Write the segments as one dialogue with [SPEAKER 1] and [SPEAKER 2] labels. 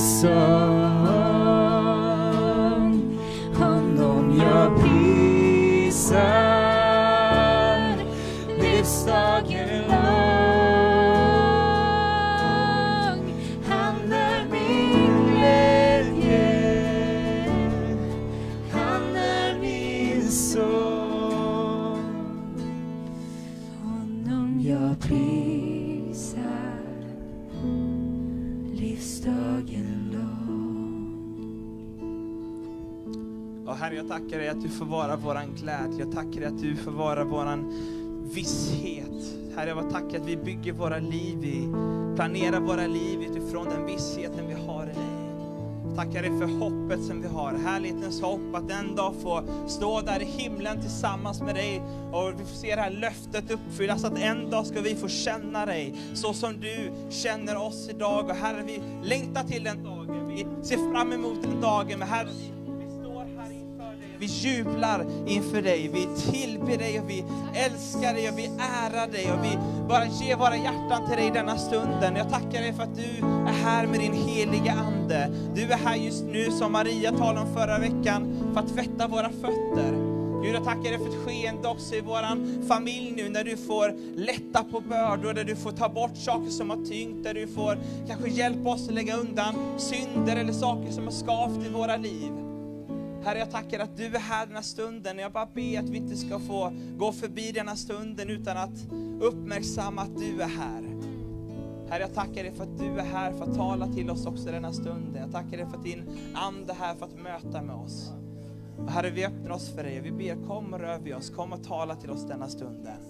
[SPEAKER 1] sång.
[SPEAKER 2] Får vara våran glädje. Jag tackar dig att du får vara våran visshet. Herre, jag tackar att vi bygger våra liv, vi planerar våra liv utifrån den vissheten vi har i dig. Tackar dig för hoppet som vi har, härlighetens hopp att en dag få stå där i himlen tillsammans med dig och vi får se det här löftet uppfyllas att en dag ska vi få känna dig så som du känner oss idag. Och Herre, vi längtar till den dagen, vi ser fram emot den dagen. Men Herre, vi jublar inför dig, vi tillber dig och vi älskar dig och vi ärar dig och vi bara ger våra hjärtan till dig denna stunden. Jag tackar dig för att du är här med din heliga Ande. Du är här just nu som Maria talade om förra veckan för att tvätta våra fötter. Gud, jag tackar dig för ett skeende också i vår familj nu, när du får lätta på bördor, där du får ta bort saker som har tyngt, där du får kanske hjälpa oss att lägga undan synder eller saker som har skavt i våra liv. Herre, jag tackar att du är här den här stunden. Jag bara ber att vi inte ska få gå förbi denna stunden utan att uppmärksamma att du är här. Herre, jag tackar dig för att du är här för att tala till oss också denna stunden. Jag tackar dig för att din Ande är här för att möta med oss. Och herre, vi öppnar oss för dig. Vi ber, kom och rör vid oss. Kom och tala till oss denna stunden.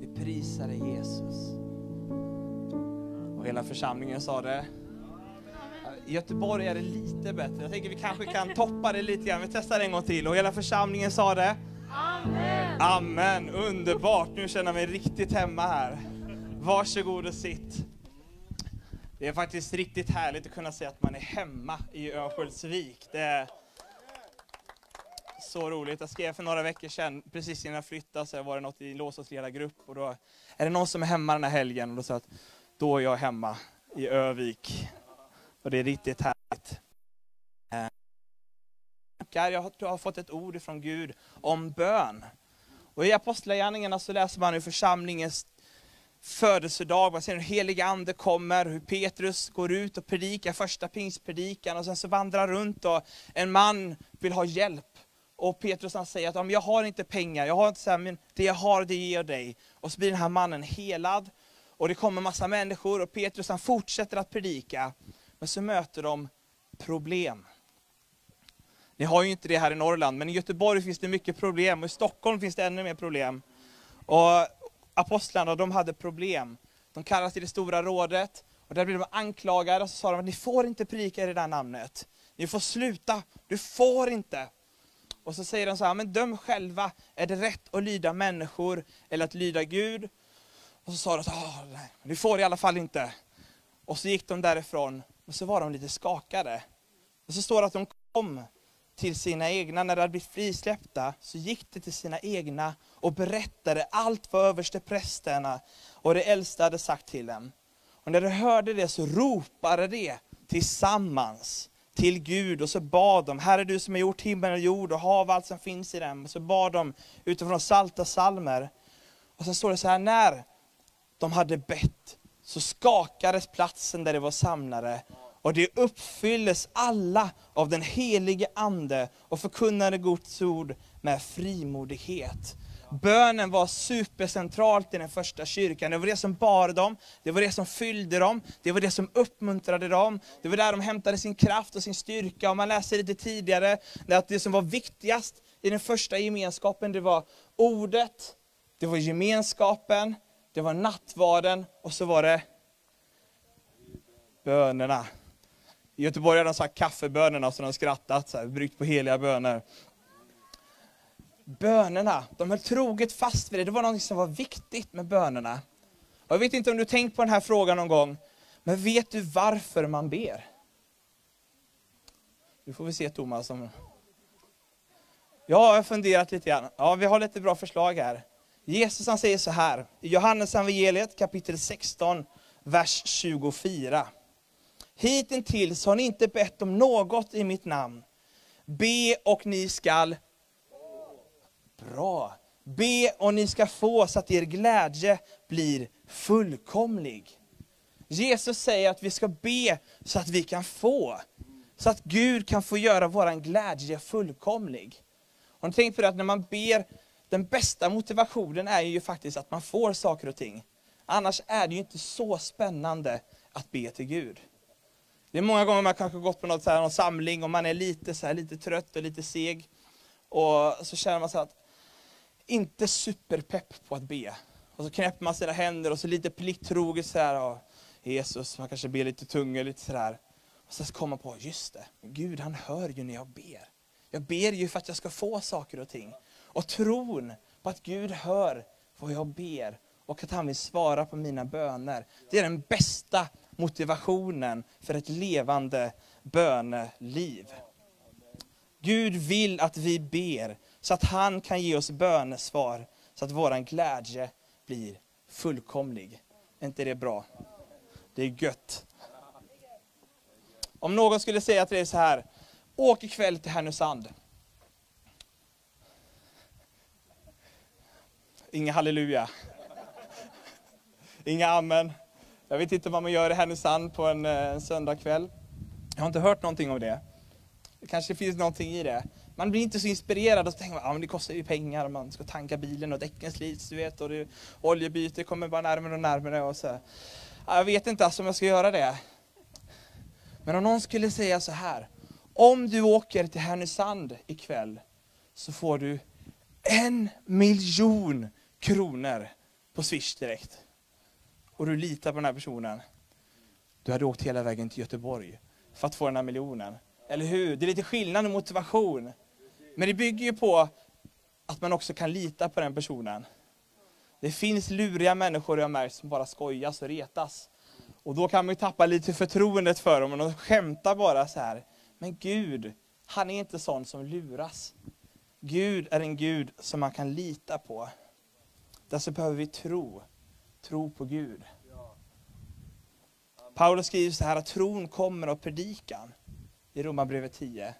[SPEAKER 2] Vi prisar dig Jesus. Och hela församlingen sa det. I Göteborg är det lite bättre. Jag tänker vi kanske kan toppa det lite grann. Vi testar en gång till. Och hela församlingen sa det. Amen. Amen. Underbart. Nu känner jag mig riktigt hemma här. Varsågod och sitt. Det är faktiskt riktigt härligt att kunna säga att man är hemma i Örnsköldsvik. Det är så roligt. Jag skrev för några veckor sedan, precis innan jag flyttade, så var det något i en låtsasledargrupp och då är det någon som är hemma den här helgen och då sa jag att då är jag hemma i Övik. Och det är riktigt härligt. Eh, jag har, jag har fått ett ord från Gud om bön. Och i Apostlagärningarna så läser man hur församlingens födelsedag, man ser hur heliga ande kommer, hur Petrus går ut och predikar första pingstpredikan och sen så vandrar runt och en man vill ha hjälp. Och Petrus han säger att "Ja, jag har inte pengar, jag har inte så här, men det jag har det ger jag dig. Och så blir den här mannen helad. Och det kommer massa människor och Petrus han fortsätter att predika. Men så möter de problem. Ni har ju inte det här i Norrland, men i Göteborg finns det mycket problem och i Stockholm finns det ännu mer problem. Och apostlarna, de hade problem. De kallades till det stora rådet och där blev de anklagade och så sa de att ni får inte predika i det där namnet. Ni får sluta, du får inte. Och så säger de så här, men döm själva, är det rätt att lyda människor eller att lyda Gud? Och så sa de, så, nej, ni får i alla fall inte. Och så gick de därifrån, och så var de lite skakade. Och så står det att de kom till sina egna, när de hade blivit frisläppta, så gick de till sina egna och berättade allt vad översteprästerna och de äldste hade sagt till dem. Och när de hörde det så ropade de tillsammans till Gud och så bad de, Herre du som har gjort himmel och jord och hav och allt som finns i dem. Och så bad de utifrån salta salmer. Och sen står det så här, när de hade bett så skakades platsen där de var samlade och det uppfylldes alla av den helige Ande och förkunnade Guds ord med frimodighet. Bönen var supercentralt i den första kyrkan. Det var det som bar dem, det var det som fyllde dem, det var det som uppmuntrade dem. Det var där de hämtade sin kraft och sin styrka. Och man läser lite tidigare att det som var viktigast i den första gemenskapen, det var ordet, det var gemenskapen, det var nattvarden och så var det bönerna. I Göteborg har de sagt kaffebönerna, så de har skrattat, så här, bryggt på heliga böner. Bönerna, de höll troget fast vid det. Det var något som var viktigt med bönerna. Och jag vet inte om du tänkt på den här frågan någon gång, men vet du varför man ber? Nu får vi se Thomas. Om... Ja, jag har funderat lite grann. Ja, vi har lite bra förslag här. Jesus han säger så här, i Johannes evangeliet kapitel 16, vers 24. Hittills har ni inte bett om något i mitt namn. Be och ni skall Bra. Be och ni ska få så att er glädje blir fullkomlig. Jesus säger att vi ska be så att vi kan få. Så att Gud kan få göra vår glädje fullkomlig. Har ni tänkt på det att när man ber, den bästa motivationen är ju faktiskt att man får saker och ting. Annars är det ju inte så spännande att be till Gud. Det är många gånger man kanske gått på något så här, någon samling och man är lite, så här, lite trött och lite seg. Och så känner man så att, inte superpepp på att be. Och så knäpper man sina händer och så lite plikttroget så här, och Jesus, man kanske ber lite tunga lite sådär. Och så kommer man på, just det, Gud han hör ju när jag ber. Jag ber ju för att jag ska få saker och ting. Och tron på att Gud hör vad jag ber och att han vill svara på mina böner. Det är den bästa motivationen för ett levande böneliv. Gud vill att vi ber så att han kan ge oss bönesvar, så att vår glädje blir fullkomlig. Är inte det bra? Det är gött. Om någon skulle säga till dig så här, åk ikväll till Härnösand. Inga halleluja. Inga amen. Jag vet inte vad man gör i Härnösand på en, eh, en söndagkväll. Jag har inte hört någonting om det. Det kanske finns någonting i det. Man blir inte så inspirerad och så tänker man, ah, men det kostar ju pengar, man ska tanka bilen och däcken slits, du vet, och det, oljebyte kommer bara närmare och närmare och så. Jag vet inte alltså om jag ska göra det. Men om någon skulle säga så här, om du åker till Härnösand ikväll så får du en miljon kronor på Swish direkt. Och du litar på den här personen. Du hade åkt hela vägen till Göteborg för att få den här miljonen. Eller hur? Det är lite skillnad i motivation. Men det bygger ju på att man också kan lita på den personen. Det finns luriga människor jag märkt som bara skojas och retas. Och då kan man ju tappa lite förtroendet för dem och de skämtar bara så här. Men Gud, han är inte sån som luras. Gud är en Gud som man kan lita på. Därför behöver vi tro. Tro på Gud. Paulus skriver så här att tron kommer av predikan i Romarbrevet 10.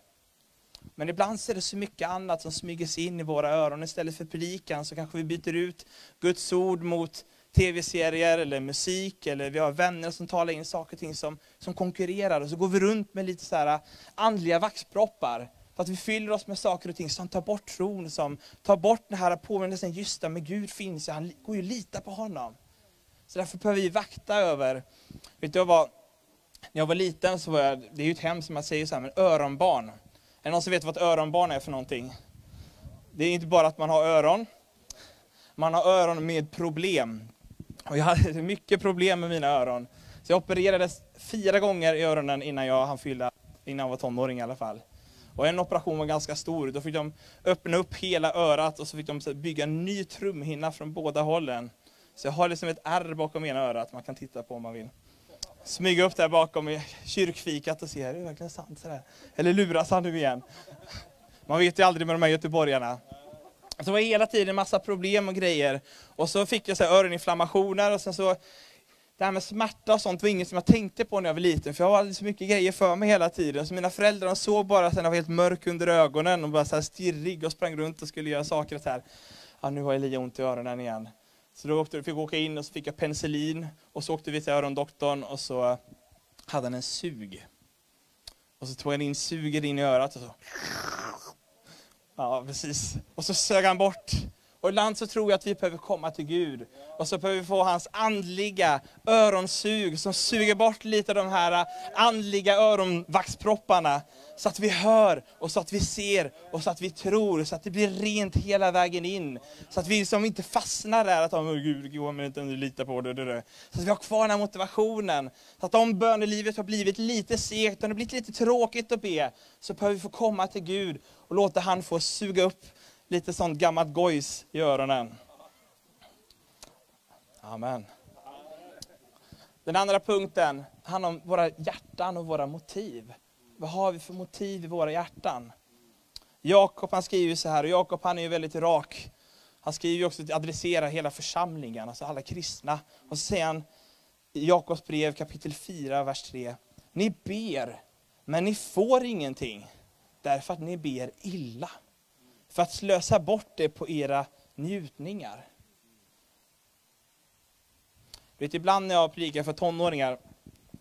[SPEAKER 2] Men ibland så är det så mycket annat som smyger sig in i våra öron. Istället för predikan så kanske vi byter ut Guds ord mot tv-serier eller musik, eller vi har vänner som talar in saker och ting som, som konkurrerar. Och så går vi runt med lite så här äh, andliga vaxproppar. För att vi fyller oss med saker och ting som tar bort tron, som tar bort den här påminnelsen, just det, men Gud finns, han går ju att lita på honom. Så därför behöver vi vakta över, vet du vad, när jag var liten så var jag, det är ju ett hem som man säger så här, men öronbarn. Är det någon som vet vad ett öronbarn är för någonting? Det är inte bara att man har öron, man har öron med problem. Och jag hade mycket problem med mina öron. Så jag opererades fyra gånger i öronen innan jag hann fylla, innan jag var tonåring i alla fall. Och en operation var ganska stor, då fick de öppna upp hela örat och så fick de bygga en ny trumhinna från båda hållen. Så jag har liksom ett ärr bakom ena örat man kan titta på om man vill. Smyga upp där bakom i kyrkfikat och se, är det verkligen sant? Sådär? Eller luras han nu igen? Man vet ju aldrig med de här göteborgarna. Så det var hela tiden en massa problem och grejer. Och så fick jag så här öroninflammationer och sen så det här med smärta och sånt var inget som jag tänkte på när jag var liten, för jag hade så mycket grejer för mig hela tiden. Så mina föräldrar de såg bara att jag var helt mörk under ögonen och bara så här stirrig och sprang runt och skulle göra saker så här. Ja, nu har Elia ont i öronen igen. Så då åkte, fick jag åka in och så fick jag penicillin och så åkte vi till örondoktorn och så hade han en sug. Och så tog han in suger in i örat och så. Ja, precis. Och så sög han bort och ibland så tror jag att vi behöver komma till Gud. Och så behöver vi få hans andliga öronsug som suger bort lite av de här andliga öronvaxpropparna. Så att vi hör och så att vi ser och så att vi tror, så att det blir rent hela vägen in. Så att vi liksom inte fastnar där att oh, Gud, går man inte lita på det, det, det. Så att vi har kvar den här motivationen. Så att om bönelivet har blivit lite segt, om det blivit lite tråkigt att be, så behöver vi få komma till Gud och låta han få suga upp lite sånt gammalt gojs i öronen. Amen. Den andra punkten handlar om våra hjärtan och våra motiv. Vad har vi för motiv i våra hjärtan? Jakob han skriver så här, och Jakob han är ju väldigt rak. Han skriver också att adressera hela församlingen, alltså alla kristna. Och så säger han i Jakobs brev kapitel 4, vers 3. Ni ber, men ni får ingenting, därför att ni ber illa. För att slösa bort det på era njutningar. Du vet, ibland när jag predikar för tonåringar,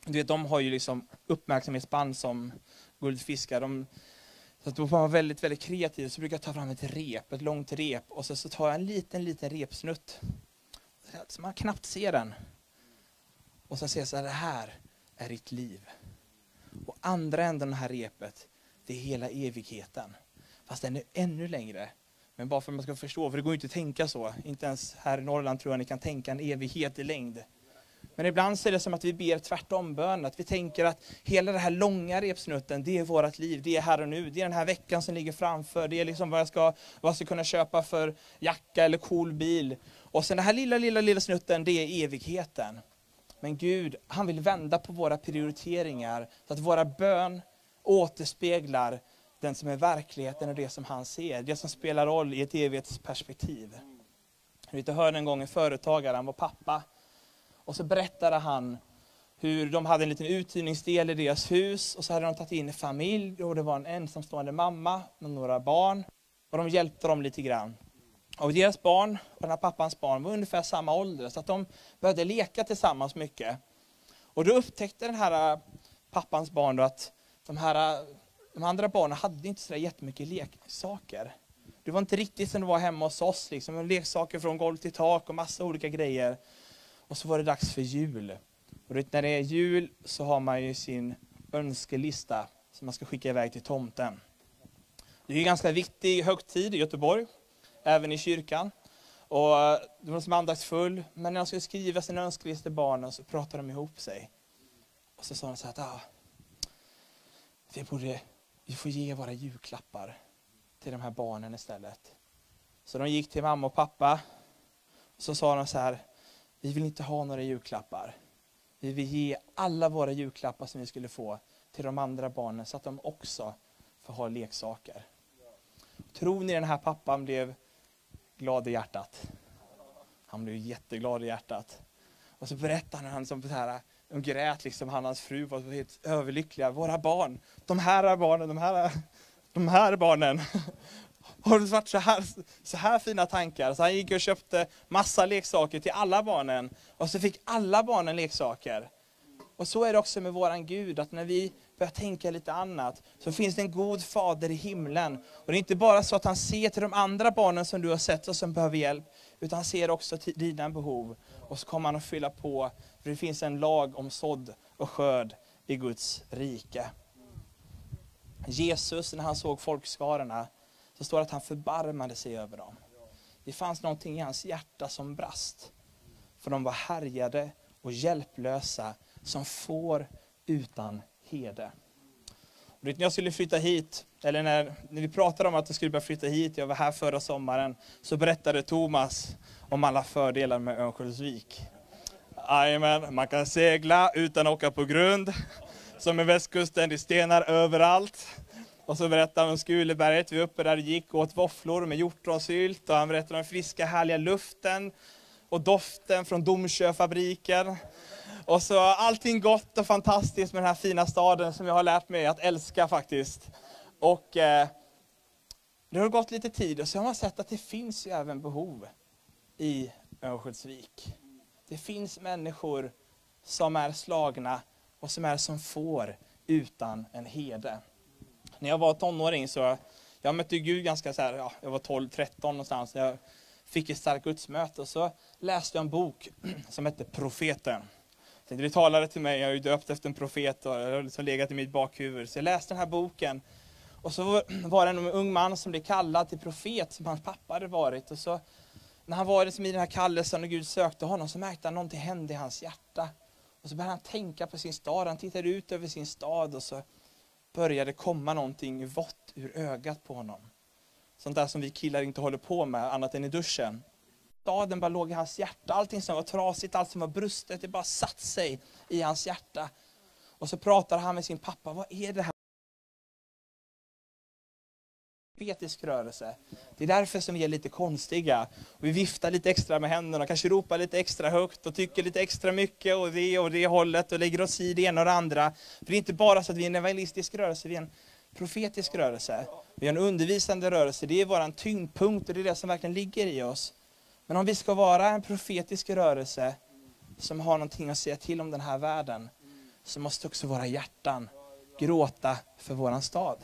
[SPEAKER 2] du vet, de har ju liksom uppmärksamhetsband som guldfiskar. De, så att då får man vara väldigt, väldigt kreativ, så brukar jag ta fram ett rep, ett långt rep, och så, så tar jag en liten, liten repsnutt. Så man knappt ser den. Och så säger jag så här, det här är ditt liv. Och andra änden av det här repet, det är hela evigheten. Fast den är ännu längre. Men bara för att man ska förstå, för det går ju inte att tänka så. Inte ens här i Norrland tror jag ni kan tänka en evighet i längd. Men ibland så är det som att vi ber tvärtom bön, att vi tänker att hela den här långa repsnutten, det är vårt liv, det är här och nu, det är den här veckan som ligger framför, det är liksom vad jag ska, vad jag ska kunna köpa för jacka eller cool bil. Och sen den här lilla, lilla, lilla snutten, det är evigheten. Men Gud, han vill vända på våra prioriteringar, så att våra bön återspeglar den som är verkligheten och det som han ser, det som spelar roll i ett evighetsperspektiv. Jag hörde en gång en företagare, han var pappa, och så berättade han hur de hade en liten uthyrningsdel i deras hus och så hade de tagit in en familj och det var en ensamstående mamma med några barn och de hjälpte dem lite grann. Och deras barn och den här pappans barn var ungefär samma ålder så att de började leka tillsammans mycket. Och då upptäckte den här äh, pappans barn att de, här, äh, de andra barnen hade inte så jättemycket leksaker. Det var inte riktigt som det var hemma hos oss, liksom. leksaker från golv till tak och massa olika grejer. Och så var det dags för jul. Och när det är jul så har man ju sin önskelista som man ska skicka iväg till tomten. Det är en ganska viktig högtid i Göteborg, även i kyrkan. Och eh, det var som andaktsfull, men när de skulle skriva sin önskelista till barnen så pratade de ihop sig. Och så sa de så här att ah, vi, borde, vi får ge våra julklappar till de här barnen istället. Så de gick till mamma och pappa. Och så sa de så här, vi vill inte ha några julklappar. Vi vill ge alla våra julklappar som vi skulle få till de andra barnen så att de också får ha leksaker. Tror ni den här pappan blev glad i hjärtat? Han blev jätteglad i hjärtat. Och så berättade han som så här, de grät liksom, han och hans fru var helt överlyckliga. Våra barn, de här barnen, de här, de här barnen har det varit så här, så här fina tankar. Så han gick och köpte massa leksaker till alla barnen. Och så fick alla barnen leksaker. Och så är det också med våran Gud, att när vi börjar tänka lite annat, så finns det en god fader i himlen. Och det är inte bara så att han ser till de andra barnen som du har sett och som behöver hjälp, utan han ser också till dina behov. Och så kommer han att fylla på, för det finns en lag om sådd och skörd i Guds rike. Jesus, när han såg folkskarorna, så står det att han förbarmade sig över dem. Det fanns någonting i hans hjärta som brast. För de var härjade och hjälplösa som får utan hede. Och när jag skulle flytta hit, eller när, när vi pratade om att jag skulle börja flytta hit, jag var här förra sommaren, så berättade Thomas om alla fördelar med Örnsköldsvik. Jajamän, man kan segla utan att åka på grund. Som i västkusten, det är stenar överallt. Och så berättade han om Skuleberget, vi var uppe där och gick och åt våfflor med hjortronsylt. Och han berättade om den friska härliga luften och doften från Domsjöfabriken. Och så allting gott och fantastiskt med den här fina staden som jag har lärt mig att älska faktiskt. Och eh, det har gått lite tid och så har man sett att det finns ju även behov i Örnsköldsvik. Det finns människor som är slagna och som är som får utan en herde. När jag var tonåring så, jag mötte Gud ganska så här, ja, jag var 12-13 någonstans. Jag fick ett starkt gudsmöte och så läste jag en bok som hette Profeten. Det talade till mig, jag är ju döpt efter en profet och det har liksom legat i mitt bakhuvud. Så jag läste den här boken. Och så var det en ung man som blev kallad till profet, som hans pappa hade varit. Och så, när han var liksom i den här kallelsen och Gud sökte honom, så märkte han någonting hände i hans hjärta. Och så började han tänka på sin stad, han tittade ut över sin stad och så började komma någonting vått ur ögat på honom. Sånt där som vi killar inte håller på med annat än i duschen. Staden bara låg i hans hjärta, allting som var trasigt, allt som var brustet, det bara satt sig i hans hjärta. Och så pratar han med sin pappa, vad är det här? Profetisk rörelse. Det är därför som vi är lite konstiga. Vi viftar lite extra med händerna, kanske ropar lite extra högt och tycker lite extra mycket och det och det hållet och lägger oss i det ena och det andra. För det är inte bara så att vi är en evangelistisk rörelse, vi är en profetisk rörelse. Vi är en undervisande rörelse, det är vår tyngdpunkt och det är det som verkligen ligger i oss. Men om vi ska vara en profetisk rörelse som har någonting att säga till om den här världen, så måste också våra hjärtan gråta för våran stad.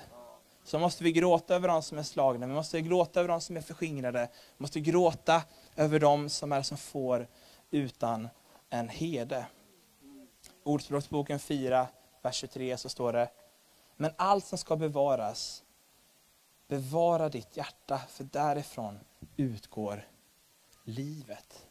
[SPEAKER 2] Så måste vi gråta över de som är slagna, vi måste gråta över de som är förskingrade, vi måste gråta över de som är som får utan en herde. Ordspråksboken 4, vers 23 så står det, men allt som ska bevaras, bevara ditt hjärta, för därifrån utgår livet.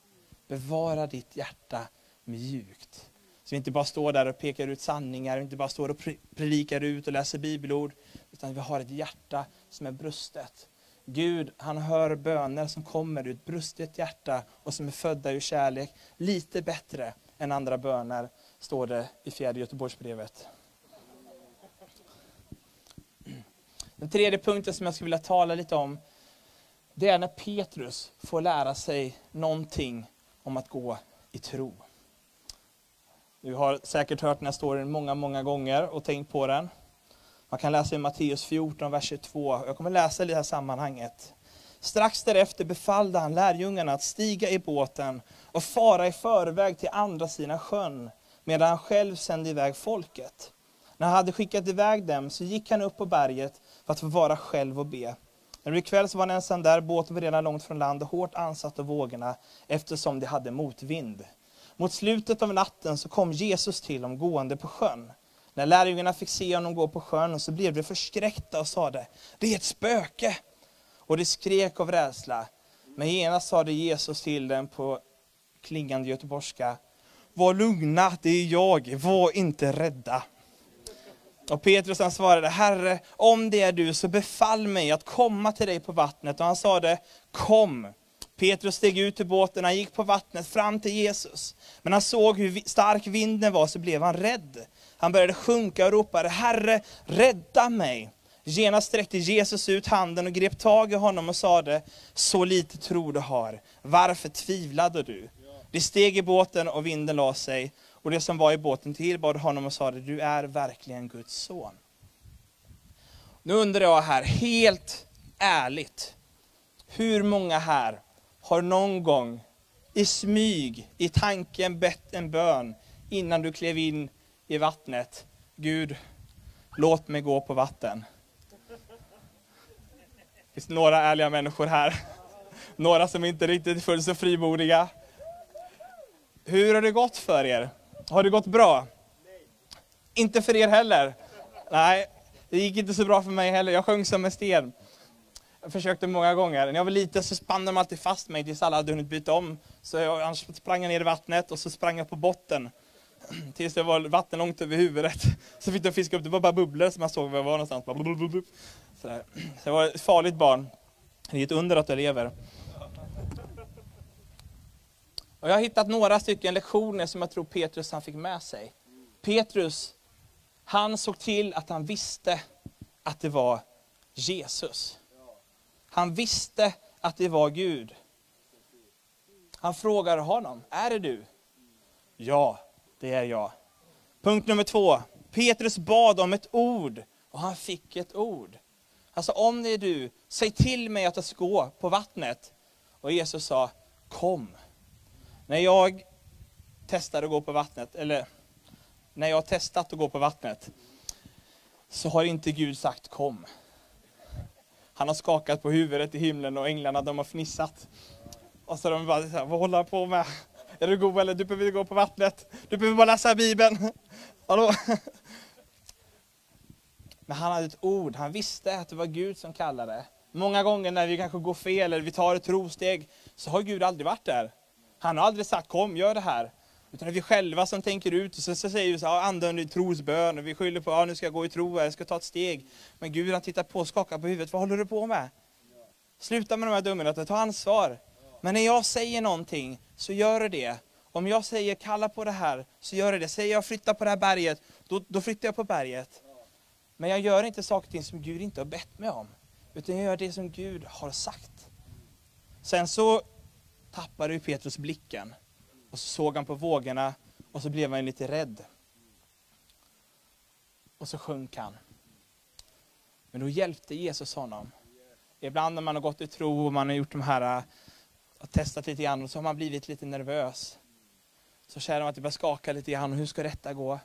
[SPEAKER 2] Bevara ditt hjärta mjukt. Så vi inte bara står där och pekar ut sanningar, vi inte bara står och predikar ut och läser bibelord, utan vi har ett hjärta som är brustet. Gud, han hör böner som kommer ur ett brustet hjärta och som är födda ur kärlek, lite bättre än andra böner, står det i fjärde Göteborgsbrevet. Den tredje punkten som jag skulle vilja tala lite om, det är när Petrus får lära sig någonting om att gå i tro. Du har säkert hört den här storyn många, många gånger och tänkt på den. Man kan läsa i Matteus 14, vers 22. Jag kommer läsa i det här sammanhanget. Strax därefter befallde han lärjungarna att stiga i båten och fara i förväg till andra sidan sjön, medan han själv sände iväg folket. När han hade skickat iväg dem så gick han upp på berget för att få vara själv och be. När det blev kväll så var han ensam där, båten var redan långt från land och hårt ansatt av vågorna, eftersom de hade motvind. Mot slutet av natten så kom Jesus till dem gående på sjön. När lärjungarna fick se honom gå på sjön så blev de förskräckta och sade, det är ett spöke! Och de skrek av rädsla. Men genast sade Jesus till dem på klingande göteborgska, var lugna, det är jag, var inte rädda. Och Petrus han svarade, Herre, om det är du så befall mig att komma till dig på vattnet. Och han sade, kom. Petrus steg ut ur båten, han gick på vattnet fram till Jesus. Men han såg hur stark vinden var så blev han rädd. Han började sjunka och ropade, Herre, rädda mig. Genast sträckte Jesus ut handen och grep tag i honom och sade, så lite tro du har, varför tvivlade du? De steg i båten och vinden la sig, och det som var i båten tillbad honom och sade, du är verkligen Guds son. Nu undrar jag här, helt ärligt, hur många här har någon gång i smyg, i tanken bett en bön innan du klev in i vattnet. Gud, låt mig gå på vatten. Det finns några ärliga människor här. Några som inte riktigt är fullt så frimodiga. Hur har det gått för er? Har det gått bra? Inte för er heller? Nej, det gick inte så bra för mig heller. Jag sjöng som en sten. Jag försökte många gånger. När jag var liten så spann de alltid fast mig tills alla hade hunnit byta om. Så jag sprang ner i vattnet och så sprang jag på botten. Tills det var vatten långt över huvudet. Så fick jag fiska upp, det var bara bubblor som man såg var jag var någonstans. Så, så jag var ett farligt barn. Det är ett under att jag lever. Och jag har hittat några stycken lektioner som jag tror Petrus han fick med sig. Petrus, han såg till att han visste att det var Jesus. Han visste att det var Gud. Han frågar honom, är det du? Ja, det är jag. Punkt nummer två. Petrus bad om ett ord och han fick ett ord. Alltså om det är du, säg till mig att jag ska gå på vattnet. Och Jesus sa, kom. När jag testade att gå på vattnet, eller när jag har testat att gå på vattnet, så har inte Gud sagt kom. Han har skakat på huvudet i himlen och änglarna de har fnissat. Och så de bara, så här, vad håller han på med? Är du god eller? Du behöver gå på vattnet. Du behöver bara läsa Bibeln. Hallå? Men han hade ett ord, han visste att det var Gud som kallade. Många gånger när vi kanske går fel eller vi tar ett trosteg, så har Gud aldrig varit där. Han har aldrig sagt kom, gör det här. Utan det är vi själva som tänker ut och sen så säger vi så här, anden trosbön, och vi skyller på, ja nu ska jag gå i tro, jag ska ta ett steg. Men Gud han tittar på och skakar på huvudet, vad håller du på med? Sluta med de här dumheterna, ta ansvar. Men när jag säger någonting, så gör det. Om jag säger kalla på det här, så gör det. Säger jag flytta på det här berget, då, då flyttar jag på berget. Men jag gör inte saker och ting som Gud inte har bett mig om. Utan jag gör det som Gud har sagt. Sen så tappade ju Petrus blicken. Och så såg han på vågorna och så blev han lite rädd. Och så sjönk han. Men då hjälpte Jesus honom. Ibland när man har gått i tro och man har gjort de här, äh, och testat lite grann, och så har man blivit lite nervös. Så känner man att det börjar skaka lite grann, och hur ska detta gå?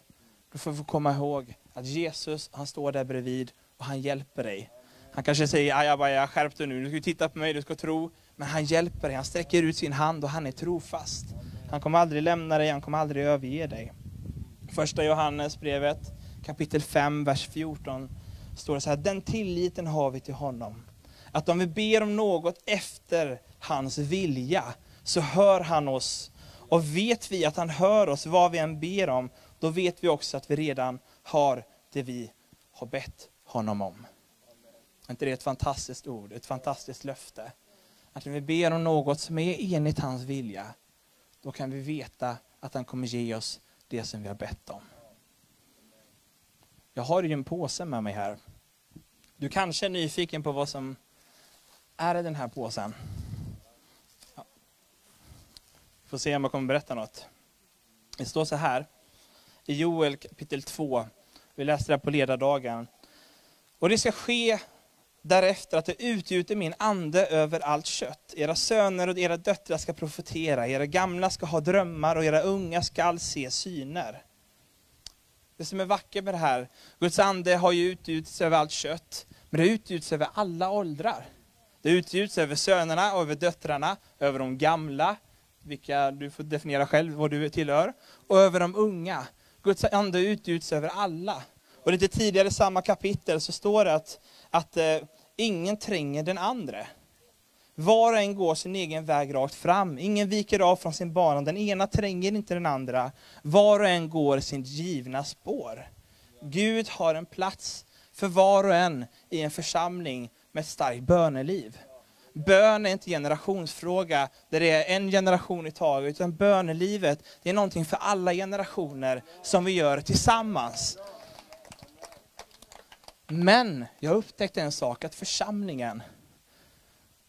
[SPEAKER 2] Då får vi komma ihåg att Jesus, han står där bredvid och han hjälper dig. Han kanske säger, ajabaja, skärp dig nu, du ska titta på mig, du ska tro. Men han hjälper dig, han sträcker ut sin hand och han är trofast. Han kommer aldrig lämna dig, han kommer aldrig överge dig. Första Johannesbrevet, kapitel 5, vers 14, står det så här, den tilliten har vi till honom. Att om vi ber om något efter hans vilja, så hör han oss. Och vet vi att han hör oss vad vi än ber om, då vet vi också att vi redan har det vi har bett honom om. Är inte det ett fantastiskt ord, ett fantastiskt löfte? Att när vi ber om något som är enligt hans vilja, då kan vi veta att han kommer ge oss det som vi har bett om. Jag har ju en påse med mig här. Du kanske är nyfiken på vad som är i den här påsen. Ja. Får se om jag kommer berätta något. Det står så här i Joel kapitel 2. Vi läste det på ledardagen. Och det ska ske därefter att jag utgjuter min ande över allt kött. Era söner och era döttrar ska profetera, era gamla ska ha drömmar och era unga skall se syner. Det som är vackert med det här, Guds ande har ju utgjutits över allt kött, men det utgjuts över alla åldrar. Det utgjuts över sönerna och över döttrarna, över de gamla, vilka du får definiera själv vad du tillhör, och över de unga. Guds ande utgjuts över alla. Och lite tidigare i samma kapitel så står det att, att eh, ingen tränger den andra. Var och en går sin egen väg rakt fram. Ingen viker av från sin bana. Den ena tränger inte den andra. Var och en går sin givna spår. Gud har en plats för var och en i en församling med ett starkt böneliv. Bön är inte en generationsfråga där det är en generation i taget, utan bönelivet det är någonting för alla generationer som vi gör tillsammans. Men jag upptäckte en sak, att församlingen,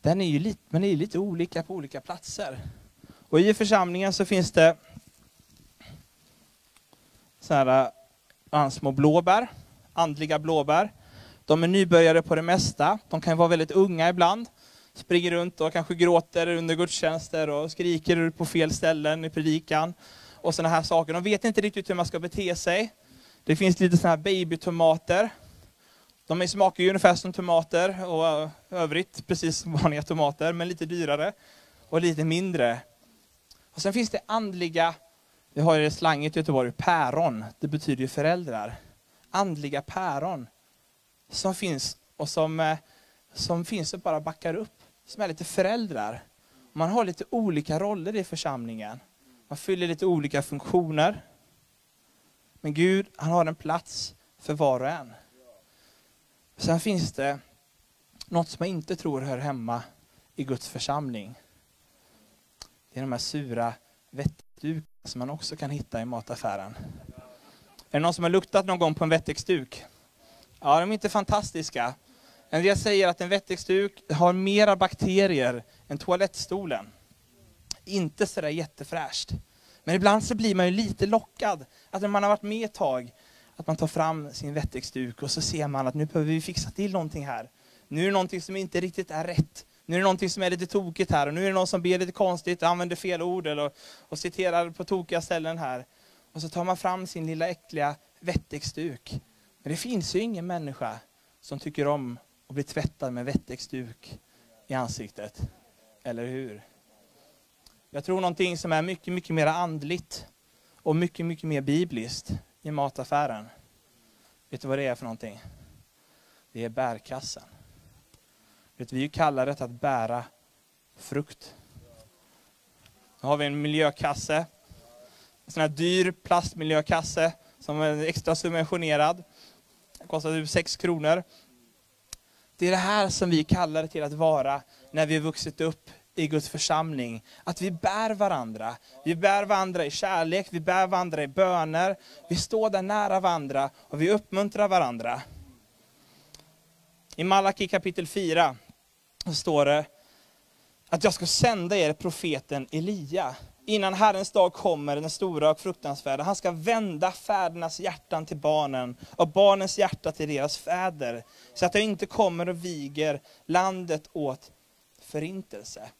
[SPEAKER 2] den är ju lite, man är lite olika på olika platser. Och i församlingen så finns det så här, eh, små blåbär, andliga blåbär. De är nybörjare på det mesta. De kan vara väldigt unga ibland. Springer runt och kanske gråter under gudstjänster och skriker på fel ställen i predikan. Och sådana här saker. De vet inte riktigt hur man ska bete sig. Det finns lite sådana här babytomater de smakar ju ungefär som tomater och eh, övrigt precis som vanliga tomater, men lite dyrare och lite mindre. Och Sen finns det andliga, vi har ju slanget i Göteborg, päron. Det betyder ju föräldrar. Andliga päron som finns och som, eh, som finns och bara backar upp, som är lite föräldrar. Man har lite olika roller i församlingen. Man fyller lite olika funktioner. Men Gud, han har en plats för var och en. Sen finns det något som jag inte tror hör hemma i Guds församling. Det är de här sura vettdukarna som man också kan hitta i mataffären. Är det någon som har luktat någon gång på en vettexduk? Ja, de är inte fantastiska. En del säger att en vettexduk har mera bakterier än toalettstolen. Inte sådär jättefräscht. Men ibland så blir man ju lite lockad. Att när man har varit med ett tag att man tar fram sin vettexduk och så ser man att nu behöver vi fixa till någonting här. Nu är det någonting som inte riktigt är rätt. Nu är det någonting som är lite tokigt här och nu är det någon som ber lite konstigt, använder fel ord eller, och citerar på tokiga ställen här. Och så tar man fram sin lilla äckliga vettexduk. Men det finns ju ingen människa som tycker om att bli tvättad med vettexduk i ansiktet. Eller hur? Jag tror någonting som är mycket, mycket mer andligt och mycket, mycket mer bibliskt i mataffären. Vet du vad det är för någonting? Det är bärkassen. Vet du, vi kallar det att bära frukt. Nu har vi en miljökasse. En sån här dyr plastmiljökasse som är extra subventionerad. Den kostar typ 6 kronor. Det är det här som vi kallar det till att vara när vi har vuxit upp i Guds församling. Att vi bär varandra. Vi bär varandra i kärlek, vi bär varandra i böner. Vi står där nära varandra och vi uppmuntrar varandra. I Malaki kapitel 4 så står det att jag ska sända er profeten Elia innan Herrens dag kommer, den stora och fruktansvärda. Han ska vända fädernas hjärtan till barnen och barnens hjärta till deras fäder, så att jag inte kommer och viger landet åt förintelse.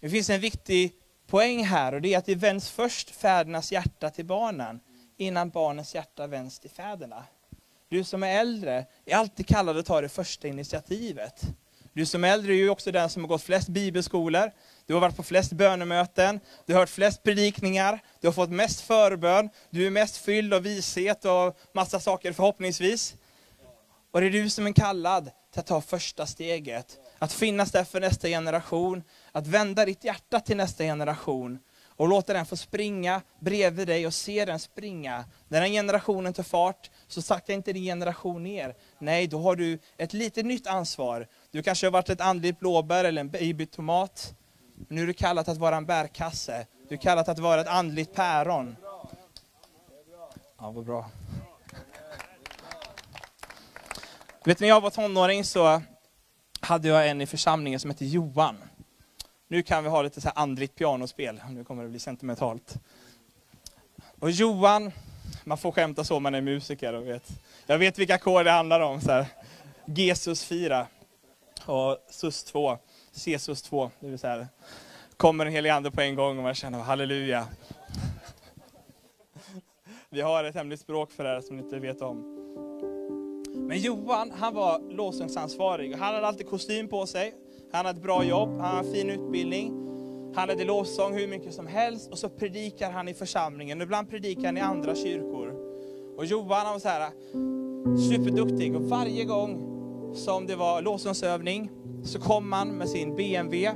[SPEAKER 2] Det finns en viktig poäng här och det är att det vänds först fädernas hjärta till barnen, innan barnens hjärta vänds till fäderna. Du som är äldre är alltid kallad att ta det första initiativet. Du som är äldre är ju också den som har gått flest bibelskolor, du har varit på flest bönemöten, du har hört flest predikningar, du har fått mest förbön, du är mest fylld av vishet och massa saker förhoppningsvis. Och det är du som är kallad till att ta första steget, att finnas där för nästa generation, att vända ditt hjärta till nästa generation och låta den få springa bredvid dig och se den springa. När den generationen tar fart, så sakta inte din generation ner. Nej, då har du ett litet nytt ansvar. Du kanske har varit ett andligt blåbär eller en babytomat. Nu är du kallad att vara en bärkasse. Du är kallad att vara ett andligt päron. Ja, vad bra. Vet ni, när jag var tonåring så hade jag en i församlingen som hette Johan. Nu kan vi ha lite så här andligt pianospel, nu kommer det bli sentimentalt. Och Johan, man får skämta så om man är musiker och vet. Jag vet vilka ackord det handlar om. Så här. Jesus 4 och sus 2, C-sus 2. Det vill säga, kommer en helig ande på en gång och man känner halleluja. Vi har ett hemligt språk för det här som ni inte vet om. Men Johan, han var lovsångsansvarig. Han hade alltid kostym på sig. Han har ett bra jobb, han har en fin utbildning. Han hade lovsång hur mycket som helst och så predikar han i församlingen. Ibland predikar han i andra kyrkor. Och Johan han var så här superduktig och varje gång som det var lovsångsövning så kom han med sin BMW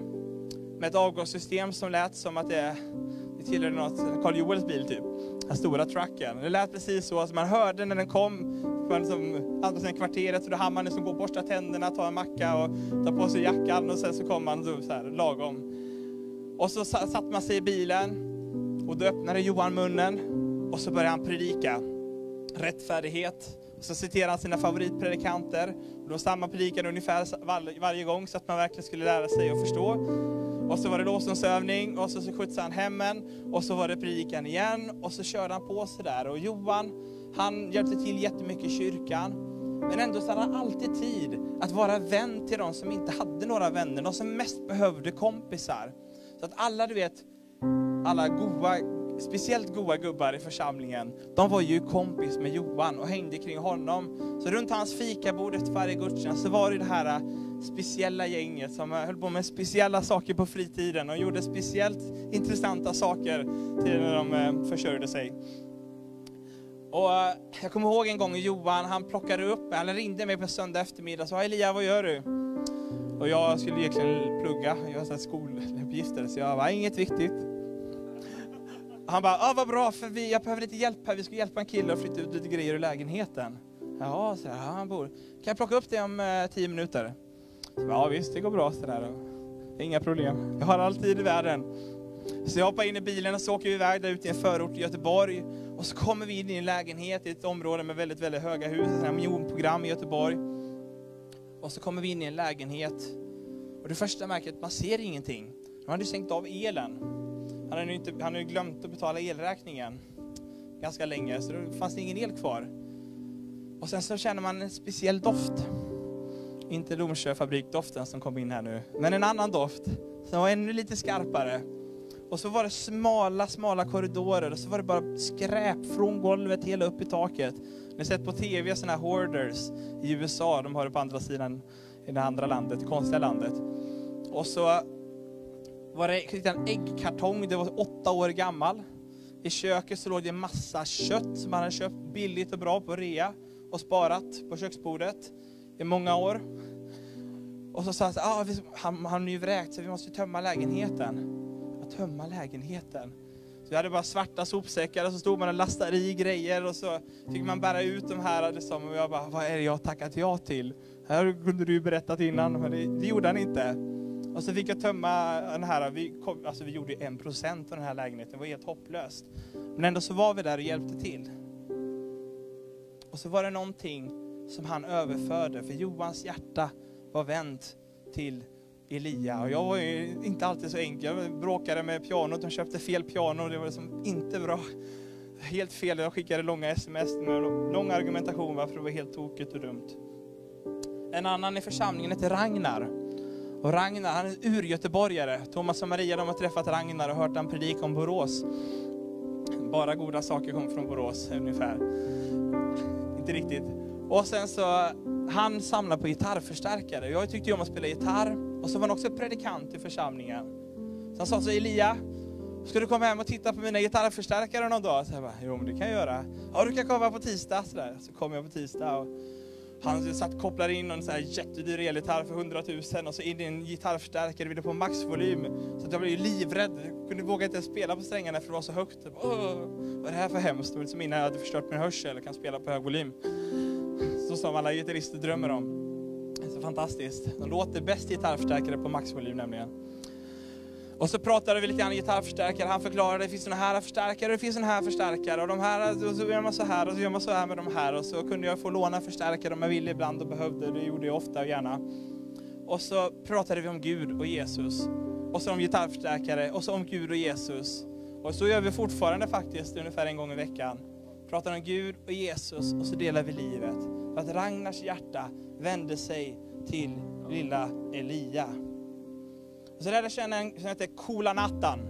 [SPEAKER 2] med ett avgassystem som lät som att det, det tillhörde något, Carl Joels bil typ. Den stora trucken. Det lät precis så, som man hörde när den kom från liksom, andra sidan kvarteret, så då hann man liksom gå och borsta tänderna, ta en macka och ta på sig jackan och sen så kom man så, så här, lagom. Och så satte man sig i bilen och då öppnade Johan munnen och så började han predika rättfärdighet. Och så citerade han sina favoritpredikanter. Och då samma predikan ungefär varje gång så att man verkligen skulle lära sig och förstå. Och så var det lovsångsövning och så, så skjutsade han hemmen och så var det predikan igen och så körde han på sådär. Och Johan, han hjälpte till jättemycket i kyrkan. Men ändå så hade han alltid tid att vara vän till de som inte hade några vänner, de som mest behövde kompisar. Så att alla, du vet, alla goa, speciellt goa gubbar i församlingen, de var ju kompis med Johan och hängde kring honom. Så runt hans fikabord efter varje gudstjänst så var det det här äh, speciella gänget som äh, höll på med speciella saker på fritiden och gjorde speciellt intressanta saker till när de äh, försörjde sig. Och jag kommer ihåg en gång Johan, han plockade upp, han ringde mig på en söndag eftermiddag och sa Elia, vad gör du? Och jag skulle egentligen plugga, jag har skoluppgifter, så jag var inget viktigt. Han bara, ah, vad bra, för vi, jag behöver lite hjälp här, vi ska hjälpa en kille att flytta ut lite grejer ur lägenheten. Ja, så här, han bor. Kan jag plocka upp det om eh, tio minuter? Så, ja visst, det går bra sådär. Inga problem, jag har all tid i världen. Så jag hoppar in i bilen och så åker vi iväg där ute i en förort i Göteborg. Och så kommer vi in i en lägenhet i ett område med väldigt, väldigt höga hus, ett miljonprogram i Göteborg. Och så kommer vi in i en lägenhet. Och det första märker att man ser ingenting. De hade stängt av elen. Han hade, inte, han hade glömt att betala elräkningen ganska länge, så då fanns det ingen el kvar. Och sen så känner man en speciell doft. Inte Domsjö fabrikdoften som kom in här nu, men en annan doft som var ännu lite skarpare. Och så var det smala, smala korridorer och så var det bara skräp från golvet hela upp i taket. Ni har sett på TV sådana här hoarders i USA, de har det på andra sidan i det andra landet, det konstiga landet. Och så var det en äggkartong, det var åtta år gammal. I köket så låg det en massa kött som man hade köpt billigt och bra på rea och sparat på köksbordet i många år. Och så sa han, ah, han, han är ju vräkt så vi måste tömma lägenheten tömma lägenheten. Så vi hade bara svarta sopsäckar och så stod man och lastade i grejer och så fick man bära ut de här. Liksom, och jag bara, vad är det jag tackat ja till? Här kunde du ju berättat innan, men det, det gjorde han inte. Och så fick jag tömma den här, vi, kom, alltså vi gjorde en procent av den här lägenheten, det var helt hopplöst. Men ändå så var vi där och hjälpte till. Och så var det någonting som han överförde. För Johans hjärta var vänt till Elia. Och jag var ju inte alltid så enkel. Jag bråkade med pianot, de köpte fel piano. Det var liksom inte bra. Helt fel. Jag skickade långa sms med lång argumentation varför det var helt tokigt och dumt. En annan i församlingen heter Ragnar. Och Ragnar, han är urgöteborgare. Thomas och Maria de har träffat Ragnar och hört han predika om Borås. Bara goda saker kom från Borås ungefär. Inte riktigt. Och sen så, han samlar på gitarrförstärkare. Jag tyckte ju om att spela gitarr. Och så var han också predikant i församlingen. Så han sa så Elia, ska du komma hem och titta på mina gitarrförstärkare någon dag? Så jag bara, jo men det kan jag göra. Ja du kan komma på tisdag. Så, där. så kom jag på tisdag. Och han satt kopplade in en här jättedyr elgitarr för 100 000 och så in i en gitarrförstärkare, ville på maxvolym. Så jag blev ju livrädd. Jag kunde våga inte spela på strängarna för det var så högt. Typ, Bara, vad är det här för hemskt? Det var som innan jag hade förstört min hörsel och kan spela på hög volym. Så som alla gitarrister drömmer om. Det är så fantastiskt. De låter bäst gitarrförstärkare på maxvolym nämligen. Och så pratade vi lite grann gitarrförstärkare. Han förklarade, det finns såna här förstärkare, det finns såna här förstärkare. Och de här, och så gör man så här, och så gör man så här med de här. Och så kunde jag få låna förstärkare om jag ville ibland och behövde. Det gjorde jag ofta och gärna. Och så pratade vi om Gud och Jesus. Och så om gitarrförstärkare, och så om Gud och Jesus. Och så gör vi fortfarande faktiskt, ungefär en gång i veckan. Pratar om Gud och Jesus, och så delar vi livet. För att Ragnars hjärta vände sig till lilla Elia. Så lärde jag känna en som heter Coola Nattan.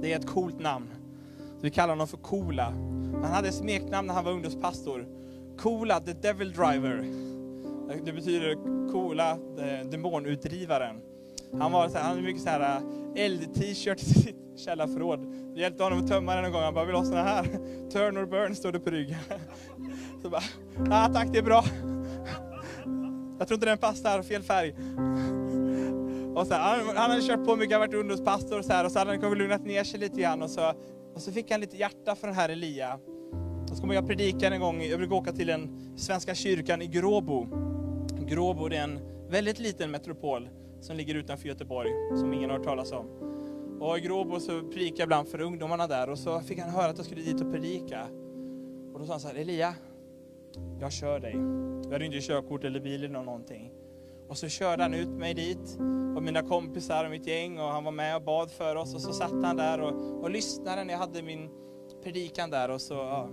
[SPEAKER 2] Det är ett coolt namn. Så vi kallar honom för Coola. Han hade ett smeknamn när han var ungdomspastor. Coola the Devil Driver. Det betyder coola eh, demonutdrivaren. Han, var så här, han hade mycket så här eh, eld-t-shirt i sitt källarförråd. Vi hjälpte honom att tömma den en gång. Han bara, vill ha såna här? Turn or burn stod det på ryggen. Så bara, ah, tack det är bra. Jag tror inte den passar, fel färg. Och så här, ah, han, hade kört på mycket, han varit ungdomspastor och så här, och så hade han kanske lugnat ner sig lite grann och så, och så fick han lite hjärta för den här Elia. Och så kommer jag predika en gång, jag brukar åka till den svenska kyrkan i Gråbo. Gråbo det är en väldigt liten metropol som ligger utanför Göteborg, som ingen har hört talas om. Och i Gråbo så predikade jag ibland för ungdomarna där och så fick han höra att jag skulle dit och predika. Och då sa han så här, Elia, jag kör dig. Jag hade inte körkort eller bil eller någonting. Och så körde han ut mig dit, och mina kompisar och mitt gäng, och han var med och bad för oss. Och så satt han där och, och lyssnade när jag hade min predikan där. Och, så, ja.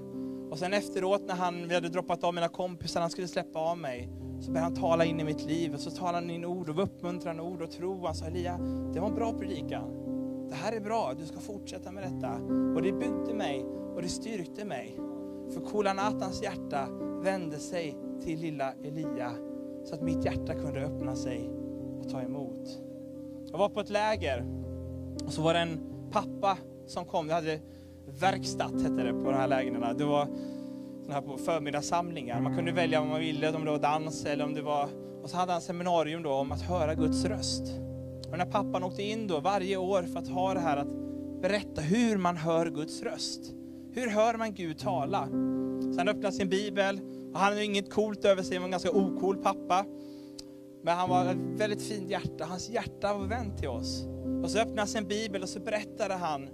[SPEAKER 2] och sen efteråt när han, vi hade droppat av mina kompisar, han skulle släppa av mig, så började han tala in i mitt liv. Och så talade han in ord och uppmuntrande ord och tro. Han sa, Elia, det var en bra predikan. Det här är bra, du ska fortsätta med detta. Och det byggde mig och det styrkte mig. För Kolanatans hjärta vände sig till lilla Elia så att mitt hjärta kunde öppna sig och ta emot. Jag var på ett läger och så var det en pappa som kom. Vi hade verkstad hette det på de här lägren. Det var här på förmiddagssamlingar. Man kunde välja vad man ville, om det var dans eller om det var... Och så hade han seminarium då om att höra Guds röst. Och när pappan åkte in då varje år för att ha det här att berätta hur man hör Guds röst. Hur hör man Gud tala? Så han öppnade sin bibel och han hade inget coolt över sig, han var en ganska ocool pappa. Men han var ett väldigt fint hjärta, hans hjärta var vänt till oss. Och så öppnade han sin bibel och så berättade han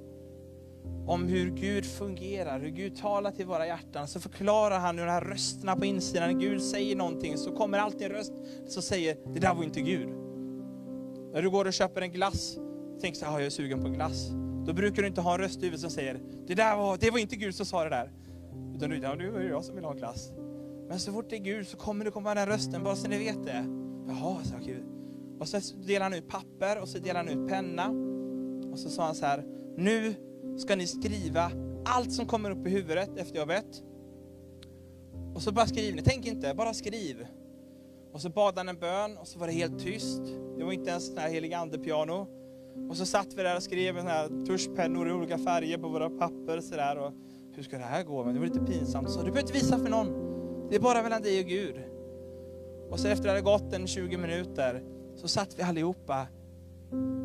[SPEAKER 2] om hur Gud fungerar, hur Gud talar till våra hjärtan. Så förklarar han hur de här rösterna på insidan, när Gud säger någonting så kommer alltid en röst som säger, det där var inte Gud. När du går och köper en glass, tänker så här, jag är sugen på glass. Då brukar du inte ha en röst i huvudet som säger, det där var, det var inte Gud som sa det där. Utan du, ja, nu är det jag som vill ha glass. Men så fort det är Gud så kommer det komma den rösten, bara så ni vet det. Jaha, sa Gud. Och så delar han ut papper och så delar han ut penna. Och så sa han så här, nu ska ni skriva allt som kommer upp i huvudet efter jag bett. Och så bara skriv ni, tänk inte, bara skriv. Och så bad han en bön och så var det helt tyst. Det var inte ens sån här helig ande-piano. Och så satt vi där och skrev med här tuschpennor i olika färger på våra papper. Så där, och hur ska det här gå? Men det var lite pinsamt. Så du behöver inte visa för någon. Det är bara mellan dig och Gud. Och så efter att det hade gått en 20 minuter så satt vi allihopa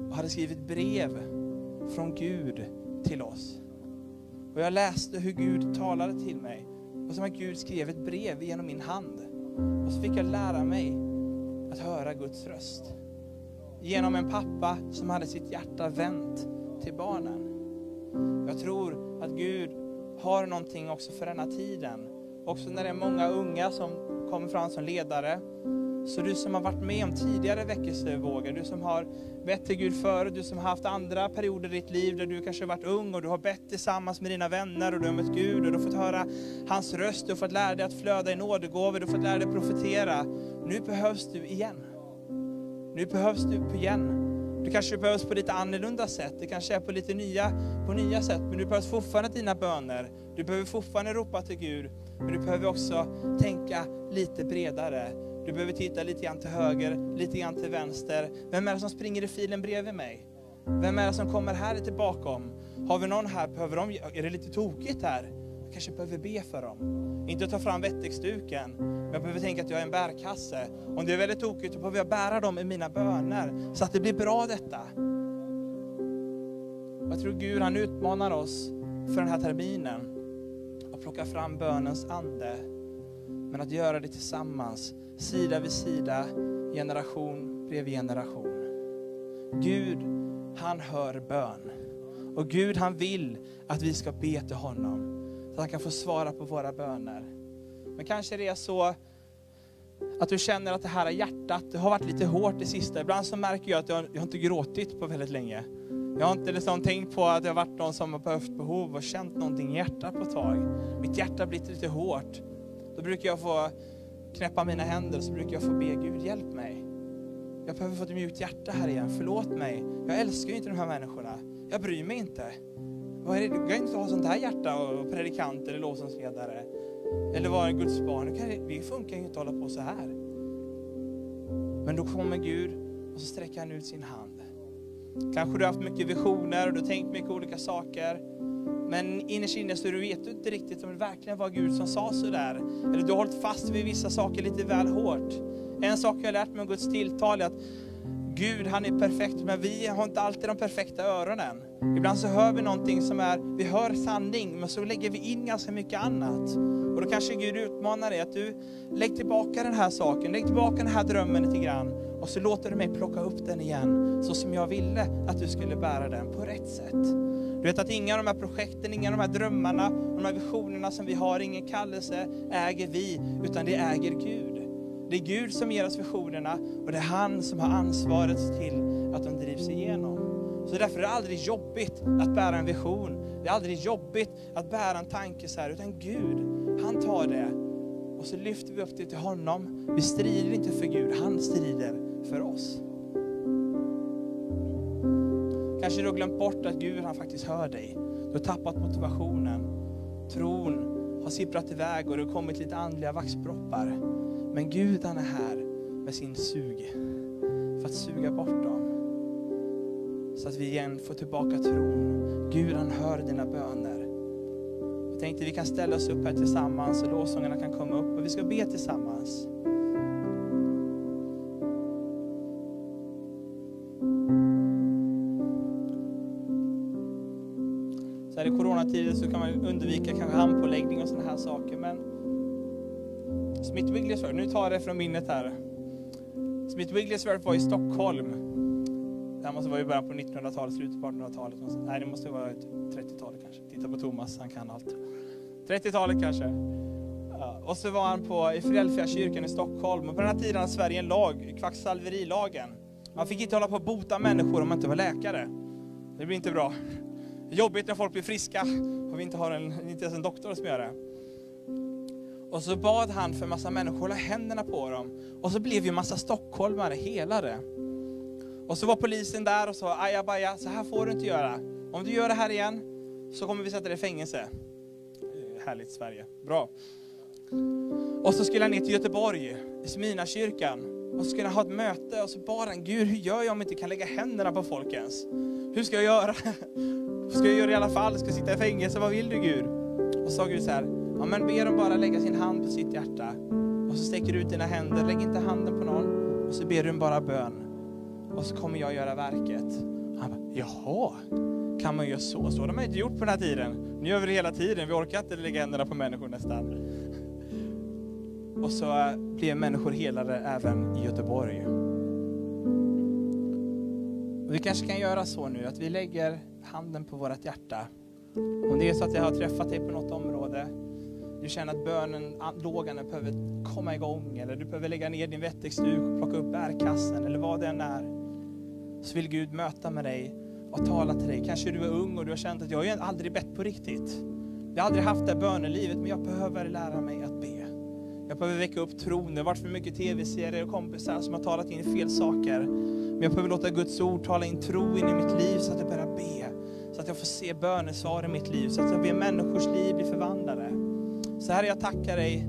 [SPEAKER 2] och hade skrivit brev från Gud till oss. Och jag läste hur Gud talade till mig. Och som att Gud skrev ett brev genom min hand. Och så fick jag lära mig att höra Guds röst. Genom en pappa som hade sitt hjärta vänt till barnen. Jag tror att Gud har någonting också för denna tiden. Också när det är många unga som kommer fram som ledare. Så du som har varit med om tidigare väckelsevågor, du som har bett till Gud förut, du som har haft andra perioder i ditt liv där du kanske har varit ung och du har bett tillsammans med dina vänner och du har mött Gud och du har fått höra hans röst, du har fått lära dig att flöda i nådegåvor, du har fått lära dig att profetera. Nu behövs du igen. Nu behövs du igen. Du kanske behövs på lite annorlunda sätt, det kanske är på lite nya, på nya sätt, men du behövs fortfarande dina böner. Du behöver fortfarande ropa till Gud, men du behöver också tänka lite bredare. Du behöver titta lite grann till höger, lite grann till vänster. Vem är det som springer i filen bredvid mig? Vem är det som kommer här lite bakom? Har vi någon här, behöver de, är det lite tokigt här? Jag kanske behöver be för dem. Inte ta fram vettexduken, men jag behöver tänka att jag är en bärkasse. Om det är väldigt tokigt, då behöver jag bära dem i mina böner, så att det blir bra detta. Jag tror Gud han utmanar oss för den här terminen, att plocka fram bönens ande, men att göra det tillsammans, sida vid sida, generation bredvid generation. Gud, han hör bön. Och Gud han vill att vi ska be till honom, att han kan få svara på våra böner. Men kanske det är så att du känner att det här hjärtat det har varit lite hårt det sista. Ibland så märker jag att jag, jag har inte gråtit på väldigt länge. Jag har inte liksom tänkt på att jag har varit någon som har behövt behov och känt någonting i hjärtat på ett tag. Mitt hjärta har blivit lite hårt. Då brukar jag få knäppa mina händer och så brukar jag få be Gud hjälp mig. Jag behöver få ett mjukt hjärta här igen, förlåt mig. Jag älskar ju inte de här människorna. Jag bryr mig inte. Vad är det? Du kan inte ha sånt här hjärta och predikant eller lovsångsledare. Eller vara en Guds barn. Det Vi funkar ju inte att hålla på så här. Men då kommer Gud och så sträcker han ut sin hand. Kanske du har haft mycket visioner och du har tänkt mycket olika saker. Men innerst inne så du vet du inte riktigt om det verkligen var Gud som sa sådär. Eller du har hållit fast vid vissa saker lite väl hårt. En sak jag har lärt mig om Guds tilltal är att Gud han är perfekt, men vi har inte alltid de perfekta öronen. Ibland så hör vi någonting som är, vi hör sanning, men så lägger vi in ganska mycket annat. Och då kanske Gud utmanar dig att du, lägg tillbaka den här saken, lägg tillbaka den här drömmen lite grann. Och så låter du mig plocka upp den igen, så som jag ville att du skulle bära den på rätt sätt. Du vet att inga av de här projekten, inga av de här drömmarna, de här visionerna som vi har, ingen kallelse äger vi, utan det äger Gud. Det är Gud som ger oss visionerna och det är han som har ansvaret till att de drivs igenom. Så därför är det aldrig jobbigt att bära en vision. Det är aldrig jobbigt att bära en tanke så här, utan Gud, han tar det och så lyfter vi upp det till honom. Vi strider inte för Gud, han strider för oss. Kanske du har glömt bort att Gud han faktiskt hör dig. Du har tappat motivationen. Tron har sipprat iväg och det har kommit lite andliga vaxproppar. Men Gud han är här med sin sug för att suga bort dem. Så att vi igen får tillbaka tron. Gud han hör dina böner. Jag tänkte vi kan ställa oss upp här tillsammans och lovsångarna kan komma upp och vi ska be tillsammans. Så här i coronatider så kan man undvika kanske handpåläggning och sådana här saker. Men Smith Wigglesworth, nu tar jag det från minnet här. Smith Wigglesworth var i Stockholm. Det här måste vara i början på 1900-talet, slutet på 1800-talet. Nej, det måste vara 30-talet kanske. Titta på Thomas, han kan allt. 30-talet kanske. Och så var han på, i Filadelfiakyrkan kyrkan i Stockholm. Och på den här tiden hade Sverige en lag, kvacksalverilagen. Man fick inte hålla på att bota människor om man inte var läkare. Det blir inte bra. Jobbigt när folk blir friska och vi inte har en, inte ens en doktor som gör det. Och så bad han för massa människor hålla händerna på dem. Och så blev ju massa stockholmare helade. Och så var polisen där och sa, ajabaja, så här får du inte göra. Om du gör det här igen så kommer vi sätta dig i fängelse. Eh, härligt Sverige, bra. Och så skulle han ner till Göteborg, i Smyrnakyrkan. Och så skulle han ha ett möte och så bad han, Gud hur gör jag om jag inte kan lägga händerna på folk ens? Hur ska jag göra? Ska jag göra det i alla fall? Ska jag sitta i fängelse? Vad vill du Gud? Och så sa Gud så här, ja men be dem bara lägga sin hand på sitt hjärta. Och så sträcker du ut dina händer, lägg inte handen på någon. Och så ber du bara bön. Och så kommer jag göra verket. Han bara, jaha, kan man göra så? Så har man inte gjort på den här tiden. Nu gör vi det hela tiden, vi orkar inte lägga händerna på människor nästan. Och så eh, blev människor helade även i Göteborg. Och vi kanske kan göra så nu att vi lägger handen på vårt hjärta. Om det är så att jag har träffat dig på något område, du känner att bönen, lågan behöver komma igång, eller du behöver lägga ner din wettexduk och plocka upp bärkassen, eller vad det än är. Så vill Gud möta med dig och tala till dig. Kanske du är ung och du har känt att jag har ju aldrig bett på riktigt. Jag har aldrig haft det här bönelivet, men jag behöver lära mig att be. Jag behöver väcka upp tron. Det har varit för mycket tv-serier och kompisar som har talat in fel saker. Men jag behöver låta Guds ord tala in tro in i mitt liv så att jag börjar be. Så att jag får se bönesvar i mitt liv, så att jag ber människors liv bli förvandlade. Så Herre, jag tackar dig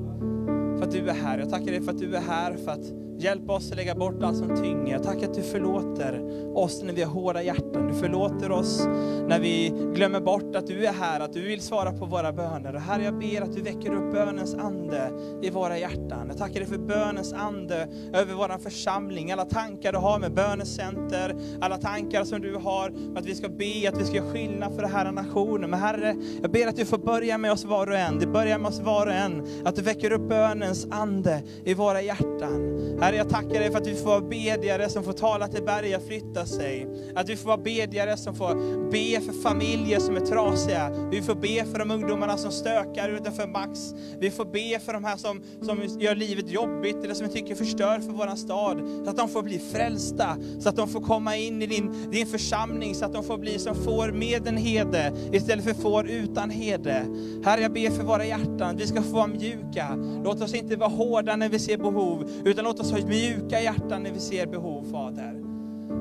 [SPEAKER 2] för att du är här. Jag tackar dig för att du är här för att Hjälp oss att lägga bort allt som tynger. Jag tackar att du förlåter oss när vi har hårda hjärtan. Du förlåter oss när vi glömmer bort att du är här, att du vill svara på våra böner. Och Herre, jag ber att du väcker upp bönens ande i våra hjärtan. Jag tackar dig för bönens ande över vår församling. Alla tankar du har med bönecenter, alla tankar som du har att vi ska be, att vi ska göra skillnad för den här nationen. Men Herre, jag ber att du får börja med oss var och en. Det börjar med oss var och en. Att du väcker upp bönens ande i våra hjärtan. Herre, jag tackar dig för att vi får vara bedjare som får tala till berg och flytta sig. Att vi får vara bedjare som får be för familjer som är trasiga. Vi får be för de ungdomarna som stökar utanför Max. Vi får be för de här som, som gör livet jobbigt eller som vi tycker förstör för vår stad. Så att de får bli frälsta, så att de får komma in i din, din församling, så att de får bli som får med en hede istället för får utan hede. Herre, jag ber för våra hjärtan, vi ska få vara mjuka. Låt oss inte vara hårda när vi ser behov, utan låt oss för mjuka hjärtan när vi ser behov, Fader.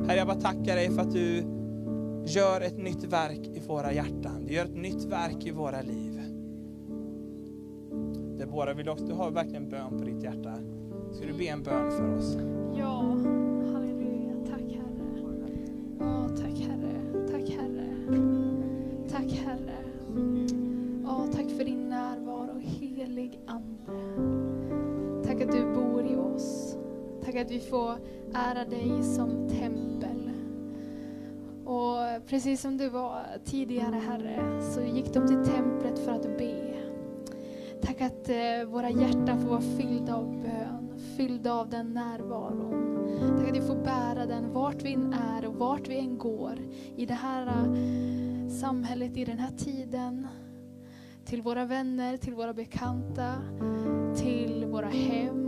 [SPEAKER 2] Herre, jag bara tackar dig för att du gör ett nytt verk i våra hjärtan. Du gör ett nytt verk i våra liv. Deborah, vill du, också, du har verkligen bön på ditt hjärta. Ska du be en bön för oss?
[SPEAKER 3] Ja, halleluja. Tack Herre. Tack Herre. Tack Herre. Tack Herre. Tack för din Tack att vi får ära dig som tempel. Och precis som du var tidigare Herre, så gick de till templet för att be. Tack att eh, våra hjärtan får vara fyllda av bön, fyllda av den närvaron. Tack att vi får bära den vart vi än är och vart vi än går i det här eh, samhället, i den här tiden. Till våra vänner, till våra bekanta, till våra hem,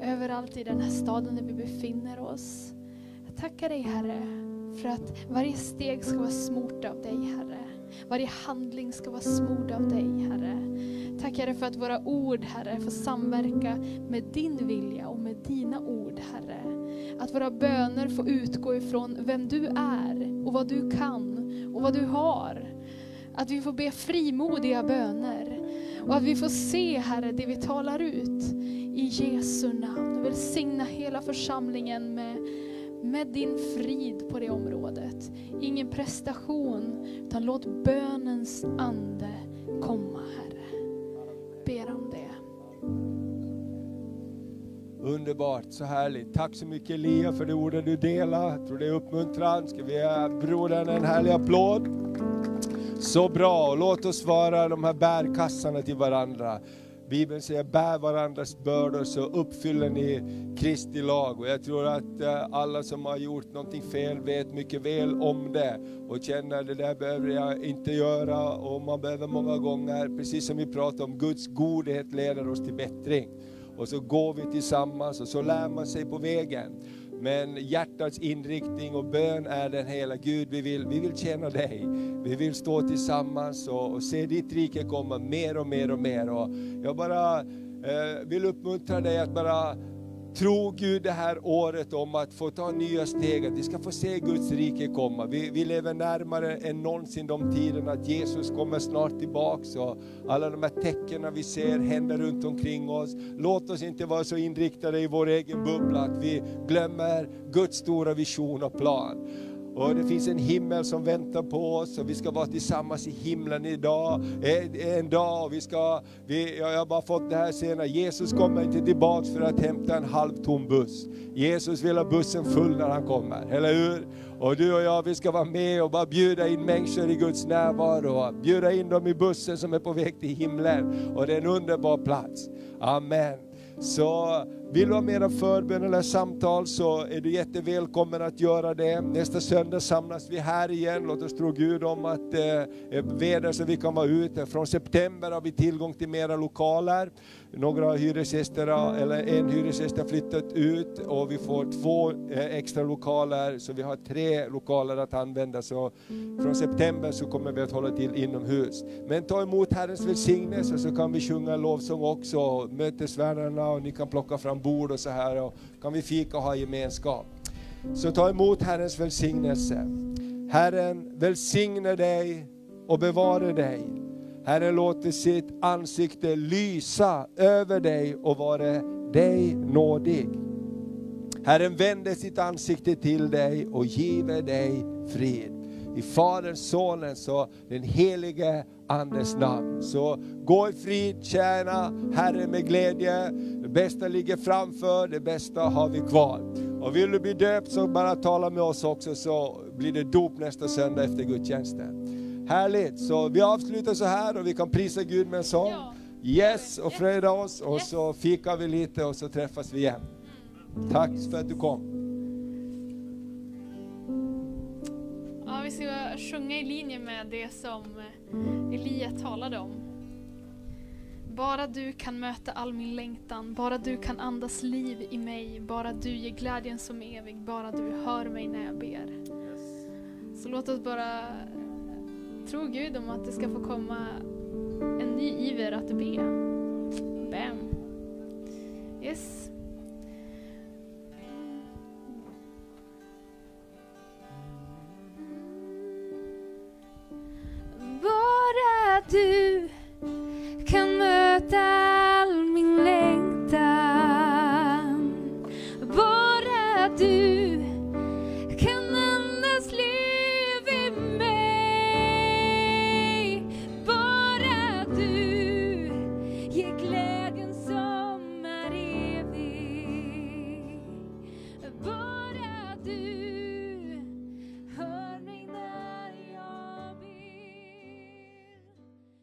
[SPEAKER 3] överallt i den här staden där vi befinner oss. Jag tackar dig Herre för att varje steg ska vara smort av dig Herre. Varje handling ska vara smord av dig Herre. Tack Herre för att våra ord Herre får samverka med din vilja och med dina ord Herre. Att våra böner får utgå ifrån vem du är och vad du kan och vad du har. Att vi får be frimodiga böner och att vi får se Herre det vi talar ut i Jesu namn. Välsigna hela församlingen med, med din frid på det området. Ingen prestation, utan låt bönens ande komma Herre. Ber om det.
[SPEAKER 4] Underbart, så härligt. Tack så mycket Elia för de orden du delar. Jag tror det är uppmuntran. Ska vi ge brodern en härlig applåd? Så bra, låt oss vara de här bärkassarna till varandra. Bibeln säger bär varandras bördor så uppfyller ni Kristi lag. Och jag tror att eh, alla som har gjort någonting fel vet mycket väl om det och känner det där behöver jag inte göra. Och man behöver många gånger, precis som vi pratade om, Guds godhet leder oss till bättring. Och så går vi tillsammans och så lär man sig på vägen. Men hjärtats inriktning och bön är den hela Gud, vi vill, vi vill tjäna dig. Vi vill stå tillsammans och, och se ditt rike komma mer och mer och mer. Och jag bara eh, vill uppmuntra dig att bara tro Gud det här året om att få ta nya steg, att vi ska få se Guds rike komma. Vi, vi lever närmare än någonsin de tiderna att Jesus kommer snart tillbaks och alla de här tecknen vi ser händer runt omkring oss. Låt oss inte vara så inriktade i vår egen bubbla att vi glömmer Guds stora vision och plan. Och det finns en himmel som väntar på oss och vi ska vara tillsammans i himlen idag, eh, en dag. Och vi ska, vi, jag har bara fått det här senare, Jesus kommer inte tillbaks för att hämta en halvtom buss. Jesus vill ha bussen full när han kommer, eller hur? Och du och jag, vi ska vara med och bara bjuda in människor i Guds närvaro. Bjuda in dem i bussen som är på väg till himlen. Och det är en underbar plats. Amen. Så vill du ha mera förbön eller samtal så är du jättevälkommen att göra det. Nästa söndag samlas vi här igen. Låt oss tro Gud om att eh, eh väder så vi kan vara ute. Från september har vi tillgång till mera lokaler. Några hyresgäster, eller en hyresgäst har flyttat ut och vi får två eh, extra lokaler. Så vi har tre lokaler att använda. Så från september så kommer vi att hålla till inomhus. Men ta emot Herrens välsignelse så kan vi sjunga lovsång också. Mötesvärdarna och ni kan plocka fram bord och så här. Och kan vi fika och ha gemenskap. Så ta emot Herrens välsignelse. Herren välsigne dig och bevare dig. Herren låter sitt ansikte lysa över dig och vare dig nådig. Herren vänder sitt ansikte till dig och giver dig frid. I Faderns, Sonens och den helige Andes namn. Så gå i frid, tjäna Herren med glädje. Bästa ligger framför, det bästa har vi kvar. Och vill du bli döpt så bara tala med oss också så blir det dop nästa söndag efter gudstjänsten. Härligt, så vi avslutar så här och vi kan prisa Gud med en sång. Yes, och fröjda oss och så fikar vi lite och så träffas vi igen. Tack för att du kom.
[SPEAKER 3] Ja, vi ska sjunga i linje med det som Elia talade om. Bara du kan möta all min längtan, bara du kan andas liv i mig, bara du ger glädjen som är evig, bara du hör mig när jag ber. Så låt oss bara tro Gud om att det ska få komma en ny iver att be. Bam. Yes. Bara du kan möta all min längtan. Bara du